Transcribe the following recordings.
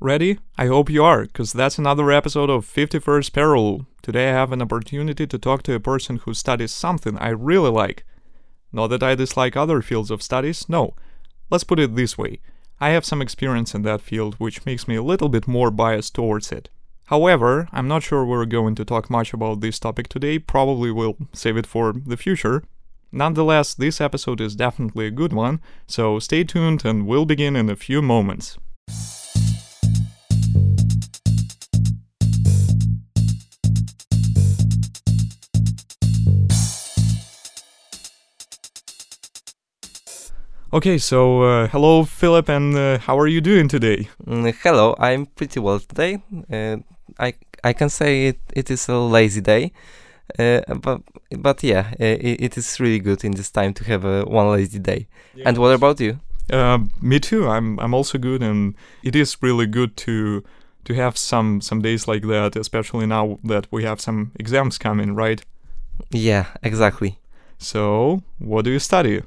Ready? I hope you are, because that's another episode of 51st Parallel. Today I have an opportunity to talk to a person who studies something I really like. Not that I dislike other fields of studies, no. Let's put it this way I have some experience in that field, which makes me a little bit more biased towards it. However, I'm not sure we're going to talk much about this topic today, probably we'll save it for the future. Nonetheless, this episode is definitely a good one, so stay tuned and we'll begin in a few moments. Okay, so uh, hello, Philip, and uh, how are you doing today? Mm, hello, I'm pretty well today. Uh, I I can say it, it is a lazy day, uh, but but yeah, uh, it, it is really good in this time to have a one lazy day. And what about you? Uh, me too. I'm I'm also good, and it is really good to to have some some days like that, especially now that we have some exams coming, right? Yeah, exactly. So, what do you study?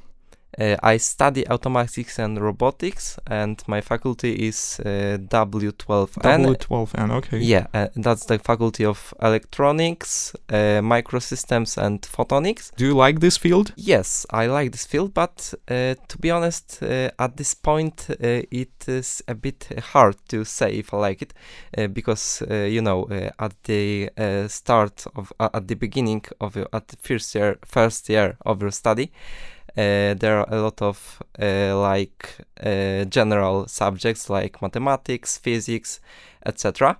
Uh, I study automatics and robotics, and my faculty is uh, W12N. W12N, okay. Yeah, uh, that's the faculty of electronics, uh, microsystems, and photonics. Do you like this field? Yes, I like this field, but uh, to be honest, uh, at this point, uh, it is a bit hard to say if I like it, uh, because uh, you know, uh, at the uh, start of, uh, at the beginning of your, at the first year, first year of your study, uh, there are a lot of uh, like uh, general subjects like mathematics, physics, etc.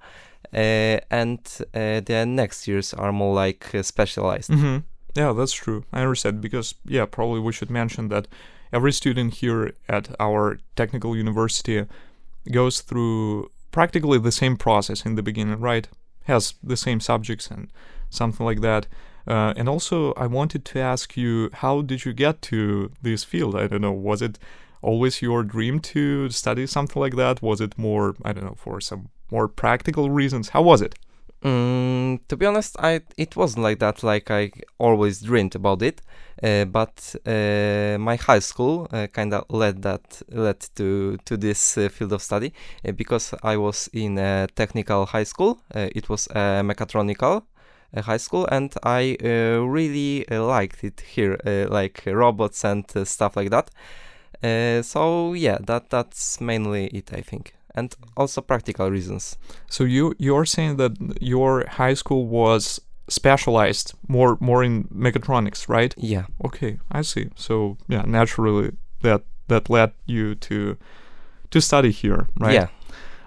Uh, and uh, the next years are more like specialized. Mm-hmm. Yeah, that's true. I understand because yeah, probably we should mention that every student here at our technical university goes through practically the same process in the beginning, right? Has the same subjects and something like that. Uh, and also, I wanted to ask you, how did you get to this field? I don't know. Was it always your dream to study something like that? Was it more, I don't know, for some more practical reasons? How was it? Mm, to be honest, I it wasn't like that. Like I always dreamed about it, uh, but uh, my high school uh, kind of led that led to to this uh, field of study uh, because I was in a technical high school. Uh, it was a mechatronical high school, and I uh, really uh, liked it here, uh, like robots and uh, stuff like that. Uh, so yeah, that that's mainly it, I think, and also practical reasons. So you you're saying that your high school was specialized more more in mechatronics, right? Yeah. Okay, I see. So yeah, naturally that that led you to to study here, right? Yeah.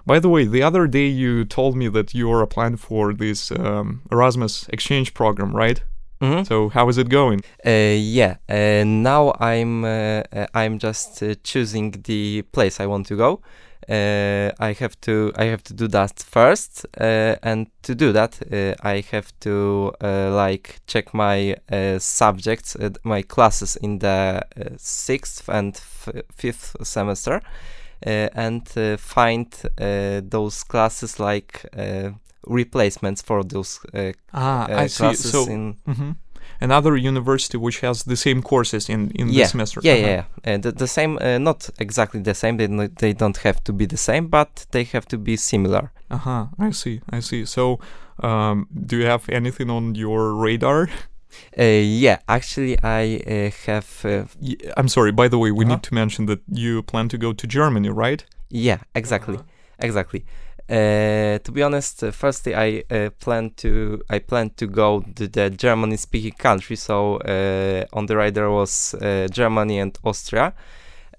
By the way, the other day you told me that you are applying for this um, Erasmus exchange program, right? hmm So how is it going? Uh, yeah. Uh, now I'm uh, uh, I'm just uh, choosing the place I want to go. Uh, I have to I have to do that first, uh, and to do that uh, I have to uh, like check my uh, subjects, uh, my classes in the uh, sixth and f- fifth semester, and uh, find uh, those classes like uh, replacements for those uh, Ah, uh, I see. classes So in mhm. another university which has the same courses in in yeah, the semester. Yeah, Uh-huh. yeah, yeah. Uh, the, the same, uh, not exactly the same. They no- they don't have to be the same, but they have to be similar. Uh huh. I see. I see. So, um, do you have anything on your radar? Uh, yeah, actually, I uh, have. Uh, I'm sorry. By the way, we Uh-huh. need to mention that you plan to go to Germany, right? yeah, exactly, Uh-huh. exactly. Uh, to be honest, uh, firstly, I uh, plan to I plan to go to the German-speaking country. So uh, on the radar was uh, Germany and Austria.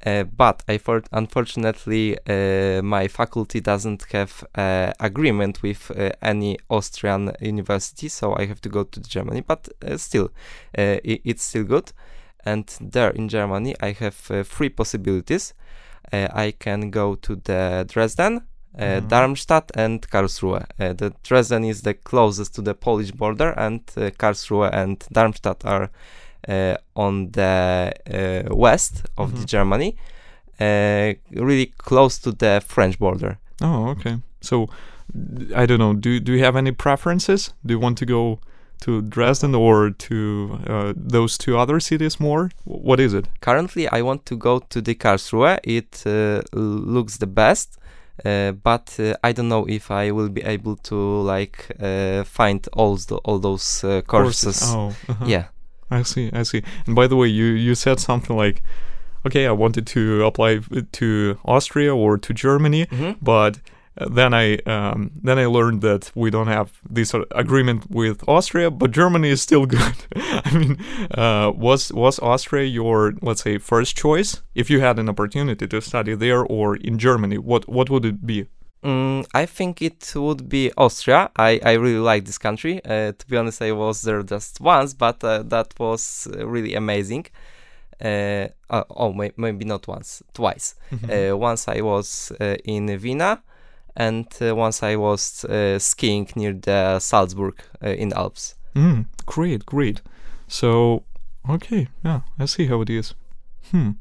Uh, but I thought, unfortunately, uh, my faculty doesn't have uh, agreement with uh, any Austrian university, so I have to go to Germany. But uh, still, uh, it's still good. And there in Germany, I have uh, three possibilities. Uh, I can go to the Dresden, uh, Mhm. Darmstadt, and Karlsruhe. Uh, the Dresden is the closest to the Polish border, and uh, Karlsruhe and Darmstadt are on the uh, west of the Mhm. Germany, uh, really close to the French border. Oh, okay. So, I don't know. Do do you have any preferences? Do you want to go to Dresden or to uh, those two other cities more? What is it? Currently, I want to go to the Karlsruhe. It uh, looks the best Uh, but uh, I don't know if I will be able to like uh, find all the, all those uh, courses. Oh, uh-huh. Yeah. I see. I see. And by the way, you you said something like, okay, I wanted to apply to Austria or to Germany, Mhm. but uh, then I um, then I learned that we don't have this agreement with Austria, but Germany is still good. I mean, uh, was was Austria your let's say first choice if you had an opportunity to study there or in Germany? What what would it be? Mm, I think it would be Austria. I, I really like this country. Uh, to be honest, I was there just once, but uh, that was uh, really amazing. Uh, uh, oh, may, maybe not once, twice. Uh, once I was uh, in Vienna, and uh, once I was uh, skiing near the Salzburg uh, in Alps. Mm, great, great. So, okay, yeah, I see how it is. Hmm.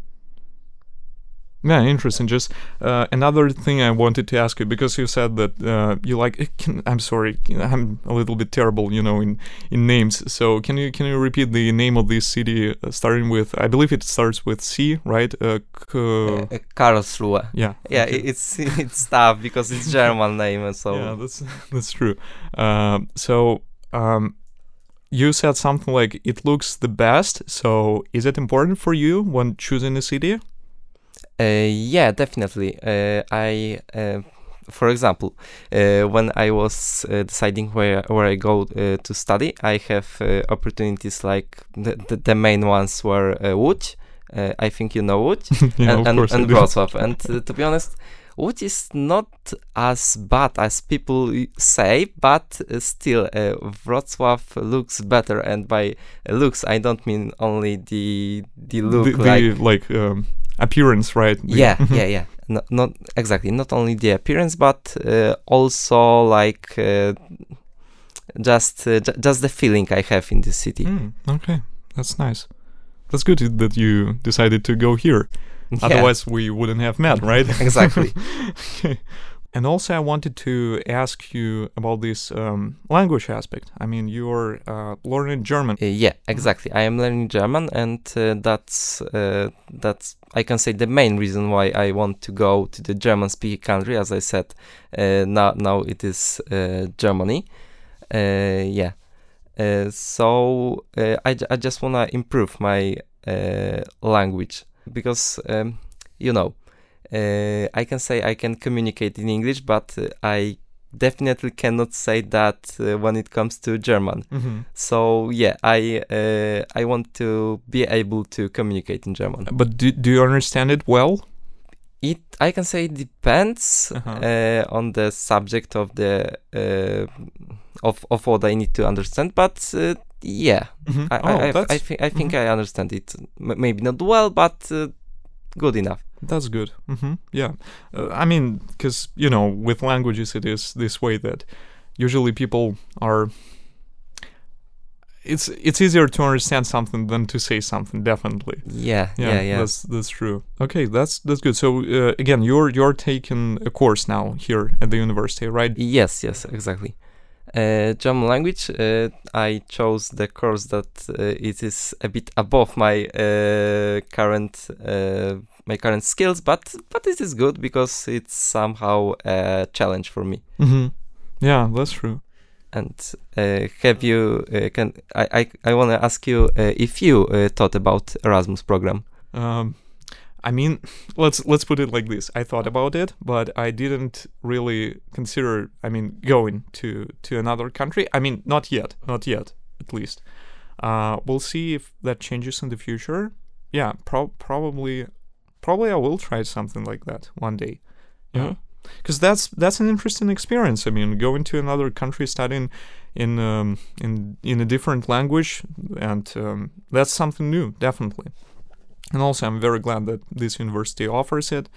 Yeah, interesting. Just uh, another thing I wanted to ask you because you said that uh, you like. Can, I'm sorry, I'm a little bit terrible, you know, in in names. So can you can you repeat the name of this city uh, starting with? I believe it starts with C, right? Uh, K- Uh, uh, Karlsruhe. yeah. Yeah, okay. it's it's tough because it's German name, and so yeah, that's that's true. Um, so um, you said something like it looks the best. So is it important for you when choosing a city? Uh, yeah, definitely. Uh, I, uh, for example, uh, when I was uh, deciding where where I go uh, to study, I have uh, opportunities like the, the, the main ones were uh, Łódź. Uh, I think you know Łódź yeah, and, and. And. Wrocław. And uh, to be honest, Łódź is not as bad as people say, but uh, still, uh, Wrocław looks better. And by looks, I don't mean only the the look the, like the, like um, appearance, right? Yeah yeah yeah no, not exactly not only the appearance but uh, also like uh, just uh, ju- just the feeling i have in this city Mm, okay, that's nice. That's good that you decided to go here. Yeah, Otherwise, we wouldn't have met, right? exactly okay. And also, I wanted to ask you about this um, language aspect. I mean, you're uh, learning German. Uh, yeah exactly i am learning german and uh, that's uh, that's i can say the main reason why i want to go to the german speaking country as i said uh, now now it is uh, germany uh, yeah so I, I just want to improve my uh, language because um, you know uh, i can say i can communicate in english but uh, i definitely cannot say that uh, when it comes to german Mm-hmm. so yeah i uh, i want to be able to communicate in german But do, do you understand it well? it i can say it depends Uh-huh. uh, on the subject of the uh, of of what i need to understand but uh, yeah Mhm. i oh, I, I, I think i think i understand it M- maybe not well but uh, good enough that's good. Mm-hmm. Yeah. Uh, I mean, because, you know, with languages, it is this way that usually people are. It's it's easier to understand something than to say something. Definitely. yeah Yeah, yeah yeah, that's that's true. Okay, that's that's good. So uh, again, you're you're taking a course now here at the university, right? yes yes exactly uh, German language, uh, I chose the course that uh, it is a bit above my uh, current uh, my current skills, but but this is good because it's somehow a challenge for me. Mm-hmm. Yeah, that's true. And uh, have you uh, can I I, I want to ask you uh, if you uh, thought about Erasmus program? Um, I mean, let's let's put it like this. I thought about it, but I didn't really consider. I mean, going to to another country. I mean, not yet, not yet, at least. Uh, we'll see if that changes in the future. Yeah, pro- probably, probably I will try something like that one day. Yeah, because that's that's an interesting experience. I mean, going to another country, studying in um, in in a different language, and um, that's something new, definitely. And also, I'm very glad that this university offers it.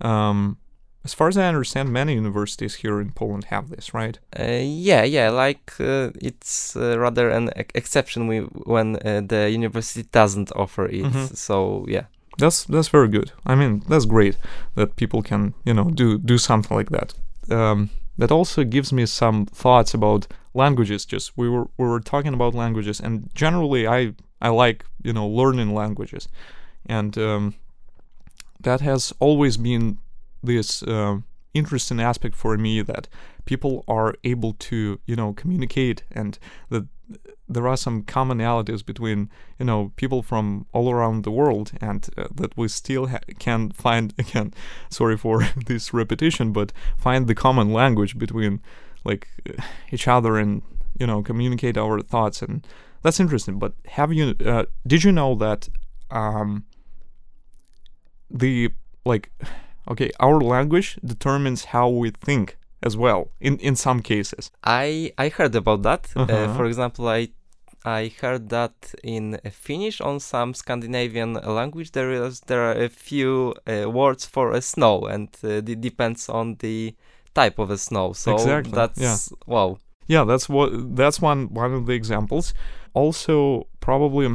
Um, as far as I understand, many universities here in Poland have this, right? Uh, yeah, yeah, like uh, it's uh, rather an ex- exception we, when uh, the university doesn't offer it. Mhm. So yeah, That's that's very good. I mean, that's great that people can you know do do something like that. Um, that also gives me some thoughts about languages. Just we were we were talking about languages, and generally, I I like you know learning languages, and um, that has always been this um interesting aspect for me that people are able to you know communicate and that there are some commonalities between you know people from all around the world and uh, that we still ha- can find again sorry for this repetition but find the common language between like uh, each other and you know communicate our thoughts. And that's interesting. But have you uh, did you know that um the like okay our language determines how we think as well in in some cases I I heard about that. Uh, Uh-huh. for example, I I heard that in uh, Finnish on some Scandinavian language there is there are a few uh, words for a snow, and uh, it depends on the type of a snow. So Exactly, that's yeah. wow. yeah that's what that's one one of the examples also probably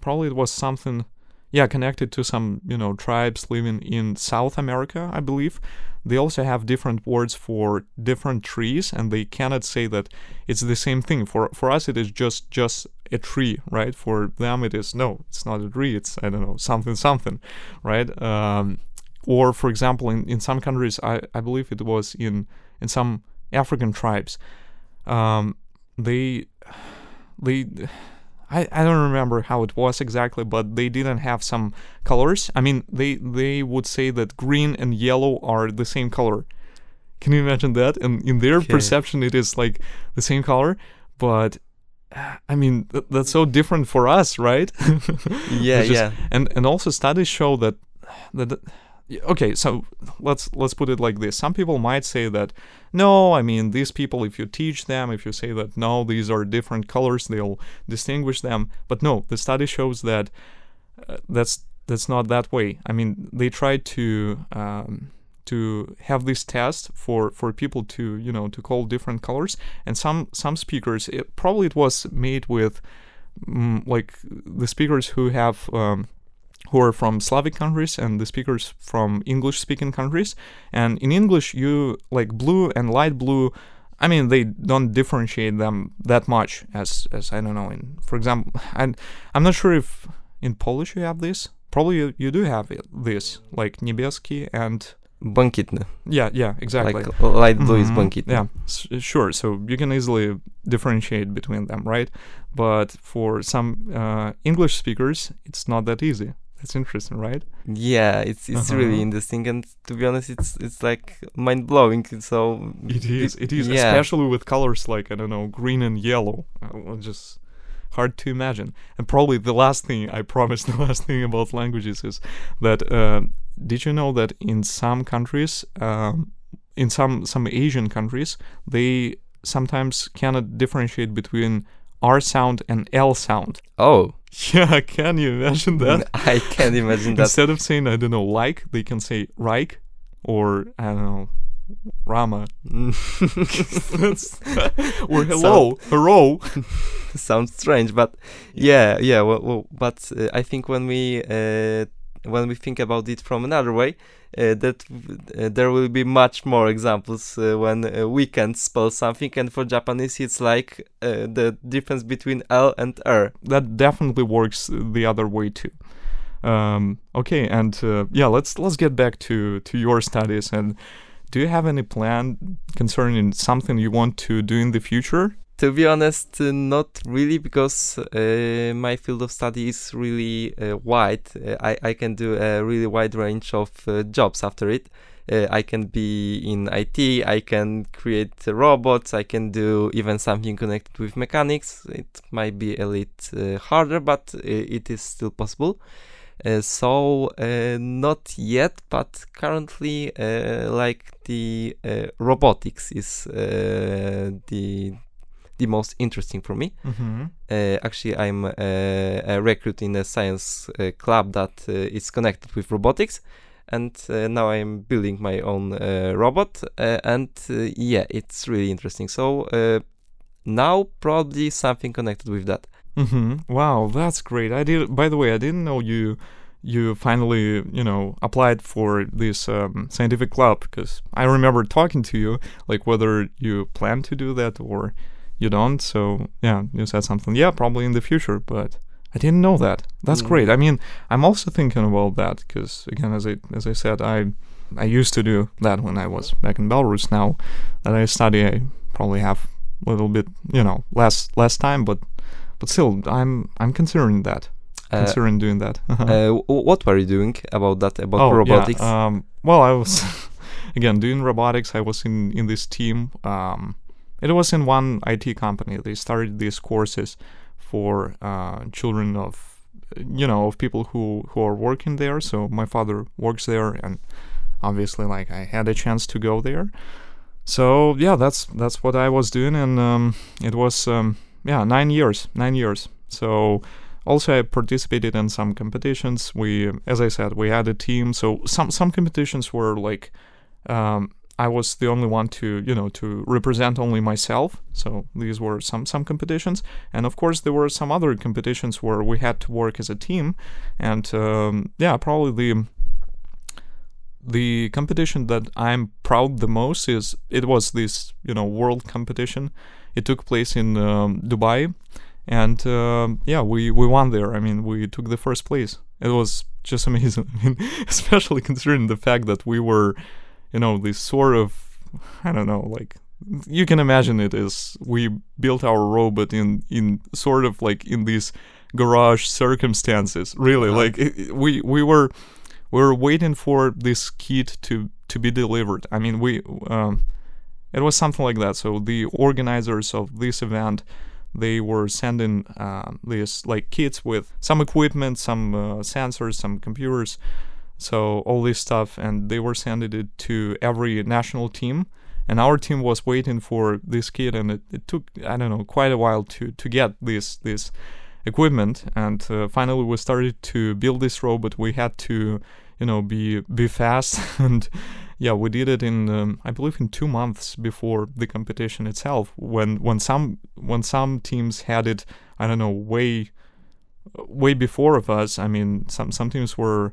probably it was something yeah connected to some you know tribes living in south america i believe. They also have different words for different trees and they cannot say that it's the same thing. For for us it is just just a tree right? For them it is no it's not a tree it's i don't know something something right? Um, or for example in, in some countries I, I believe it was in in some african tribes. Um, they they I, I don't remember how it was exactly but they didn't have some colors. I mean they they would say that green and yellow are the same color. Can you imagine that? And in their Okay. perception it is like the same color. But uh, i mean th- that's so different for us right? Yeah, just- yeah. and and also studies show that that okay so let's let's put it like this. Some people might say that no i mean these people if you teach them if you say that no these are different colors they'll distinguish them. But no the study shows that uh, that's that's not that way. I mean they try to um, to have this test for for people to you know to call different colors. And some some speakers it, probably it was made with mm, like the speakers who have um, who are from Slavic countries and the speakers from English speaking countries. And in English, you like blue and light blue. I mean, they don't differentiate them that much as as I don't know. In for example, and I'm not sure if in Polish you have this. Probably you, you do have it, this like niebieski and Błękitny. yeah yeah exactly. Like light blue is Mhm, błękitny. Yeah, s- sure. So you can easily differentiate between them, right? But for some uh, English speakers, it's not that easy. That's interesting, right? Yeah, it's it's really Uh-huh. interesting, and to be honest, it's it's like mind blowing. So It is. It is, yeah. especially with colors like I don't know, green and yellow. Uh, just hard to imagine. And probably the last thing I promise, the last thing about languages is that uh, did you know that in some countries, um, in some some Asian countries, they sometimes cannot differentiate between R sound and L sound. Oh, Yeah, can you imagine that? I can't imagine that. Instead of saying I don't know like, they can say Reich or I don't know Rama. Or hello, hello. Sounds strange, but yeah, yeah. Well, well, but uh, I think when we uh, when we think about it from another way, uh, that uh, there will be much more examples uh, when uh, we can spell something, and for Japanese it's like uh, the difference between L and R. That definitely works the other way too. Um, okay, and uh, yeah, let's let's get back to to your studies. And do you have any plan concerning something you want to do in the future? To be honest, uh, not really, because uh, my field of study is really uh, wide. Uh, I, I can do a really wide range of uh, jobs after it. I can be in IT, I can create robots, I can do even something connected with mechanics. It might be a little harder, but it is still possible. Uh, so uh, not yet, but currently, uh, like the robotics is the the most interesting for me. Mm-hmm. Uh, actually, I'm uh, a recruit in a science uh, club that uh, is connected with robotics, and uh, now I'm building my own uh, robot. Uh, and uh, yeah, it's really interesting. So uh, now probably something connected with that. Mm-hmm. Wow, that's great. I did. By the way, I didn't know you you finally you know applied for this um, scientific club because I remember talking to you like whether you plan to do that or you don't. So yeah, you said something. Yeah, probably in the future, but I didn't know that. That's Mm. great. I mean, I'm also thinking about that because again, as I as I said, I I used to do that when I was back in Belarus. Now that I study, I probably have a little bit, you know, less less time, but but still, I'm I'm considering that, Uh, considering doing that. uh, what were you doing about that? About oh, robotics? Yeah. Um, well, I was again doing robotics. I was in in this team. Um, it was in one IT company. They started these courses for uh, children of you know of people who who are working there. So my father works there, and obviously, like I had a chance to go there. So yeah, that's that's what I was doing, and um, it was um, yeah nine years, nine years. So also I participated in some competitions. We, as I said, we had a team. So some some competitions were like um, I was the only one to you know to represent only myself. So these were some some competitions, and of course there were some other competitions where we had to work as a team. And um, yeah, probably the the competition that I'm proud the most is it was this you know world competition. It took place in um, Dubai, and um, yeah, we we won there. I mean, we took the first place. It was just amazing. Especially considering the fact that we were, you know, this sort of I don't know, like you can imagine it as we built our robot in in sort of like in these garage circumstances. Really, Uh-huh. like it, it- we we were we were waiting for this kit to to be delivered. I mean, we um, it was something like that. So the organizers of this event they were sending uh, these like kits with some equipment, some uh, sensors, some computers, so all this stuff, and they were sending it to every national team. And our team was waiting for this kit, and it, it took I don't know quite a while to to get this this equipment. And uh, finally, we started to build this robot. We had to you know be be fast and yeah we did it in um, i believe in two months before the competition itself when when some when some teams had it i don't know way way before of us i mean some some teams were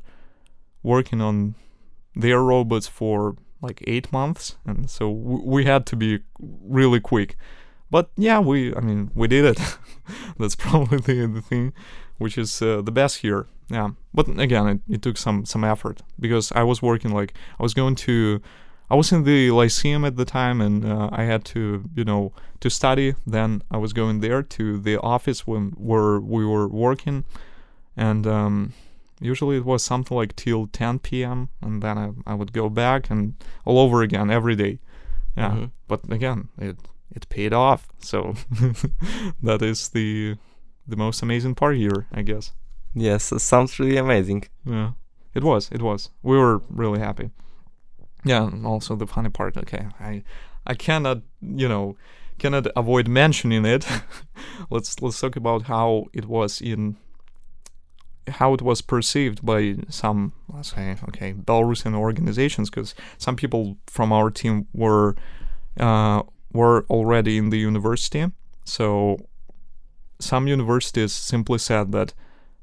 working on their robots for like eight months and so w- we had to be really quick. But yeah we i mean we did it. That's probably the, the thing which is uh, the best here. Yeah. But again it, it took some some effort because i was working like i was going to i was in the lyceum at the time and uh, i had to you know to study. Then i was going there to the office when where we were working. And um usually it was something like till 10 p.m and then i, I would go back and all over again every day yeah Mhm. but again it it paid off so that is the the most amazing part here i guess Yes, sounds really amazing. yeah, it was. It was. We were really happy. Yeah, and also the funny part. Okay, I, I cannot, you know, cannot avoid mentioning it. let's let's talk about how it was in, how it was perceived by some, let's say, okay, Belarusian organizations, because some people from our team were, uh, were already in the university. So, some universities simply said that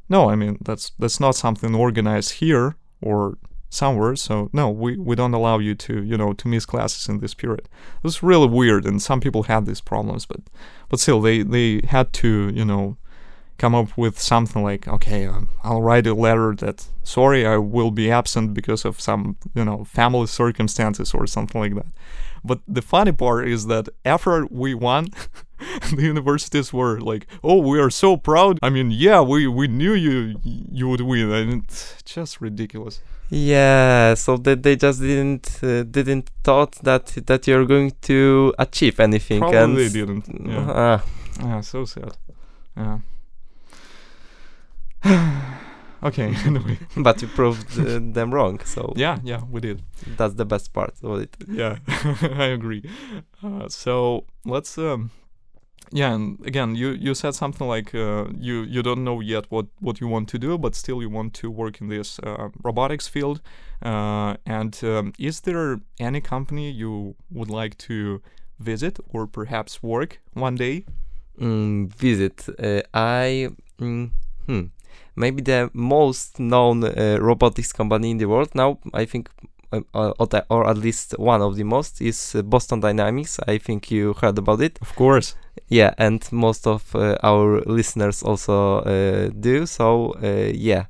no, I mean that's that's not something organized here or somewhere. So no, we, we don't allow you to you know to miss classes in this period. It was really weird, and some people had these problems, but but still they they had to you know come up with something like okay, um, I'll write a letter that sorry I will be absent because of some you know family circumstances or something like that. But the funny part is that after we won, the universities were like, "Oh, we are so proud." I mean, yeah, we we knew you you would win, and it's just ridiculous. Yeah, so that they just didn't uh, didn't thought that that you're going to achieve anything. Probably and they didn't. Yeah, Ah, yeah, so sad. Yeah. okay. Anyway. but you proved uh, them wrong, so Yeah, yeah, we did. that's the best part of it. Yeah, I agree. Uh, so let's. Um, yeah, and again, you you said something like uh, you you don't know yet what what you want to do, but still you want to work in this uh, robotics field. Uh, and um, is there any company you would like to visit or perhaps work one day? Mm, visit. Uh, I mm, hmm, maybe the most known uh, robotics company in the world now. I think. uh, uh, or, at least one of the most is uh, Boston Dynamics. I think you heard about it. Of course. Yeah, and most of uh, our listeners also uh, do. So uh, yeah,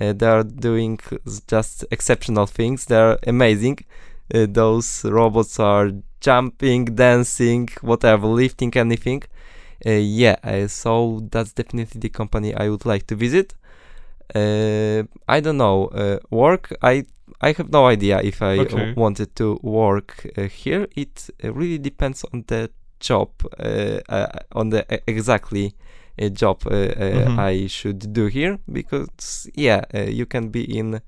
Uh, they are doing just exceptional things. They are amazing. Uh, those robots are jumping, dancing, whatever, lifting anything. Uh, yeah, uh, so that's definitely the company I would like to visit. Uh, I don't know. Uh, work. I I have no idea if I Okay. wanted to work uh, here. It uh, really depends on the job, uh, uh, on the exactly a job uh, uh, Mhm. I should do here. Because yeah, uh, you can be in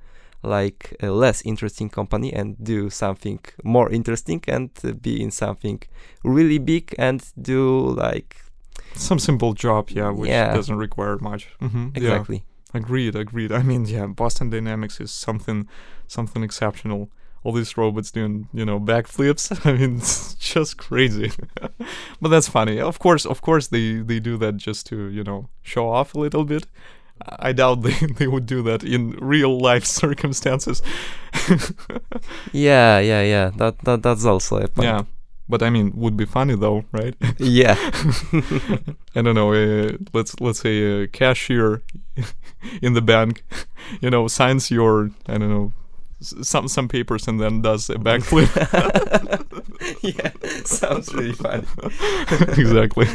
like a less interesting company and do something more interesting, and uh, be in something really big and do like Some simple job, yeah, which Yeah. doesn't require much. hmm exactly. Yeah, agreed, agreed. I mean, yeah, Boston Dynamics is something, something exceptional. All these robots doing, you know, backflips. I mean, it's just crazy. but that's funny. Of course, of course, they they do that just to, you know, show off a little bit. I doubt they, they would do that in real life circumstances. Yeah, yeah, yeah. That, that that's also a point. yeah, but I mean, would be funny though, right? yeah. I don't know. Uh, let's let's say a cashier in the bank, you know, signs your I don't know some some papers and then does a backflip. yeah, sounds really funny. exactly.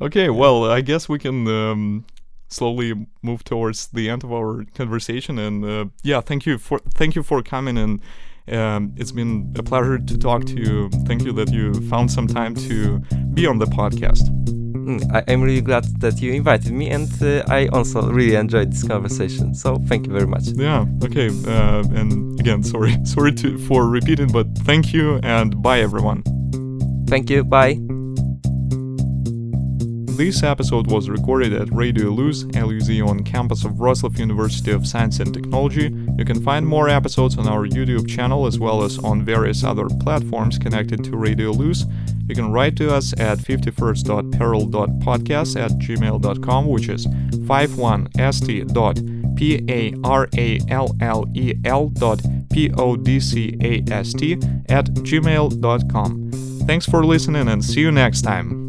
Okay, well, I guess we can um, slowly move towards the end of our conversation. And uh, yeah, thank you for thank you for coming and. Um, it's been a pleasure to talk to you. Thank you that you found some time to be on the podcast. Mm, I, I'm really glad that you invited me, and uh, I also really enjoyed this conversation. So thank you very much. Yeah. Okay. Uh, and again, sorry, sorry to for repeating, but thank you and bye, everyone. Thank you. Bye. This episode was recorded at Radio Luz, LUZ on campus of Wrocław University of Science and Technology. You can find more episodes on our YouTube channel as well as on various other platforms connected to Radio Luz. You can write to us at 51st.peril.podcast at gmail.com, which is 51st.parallel dot podcast at gmail.com. Thanks for listening and see you next time.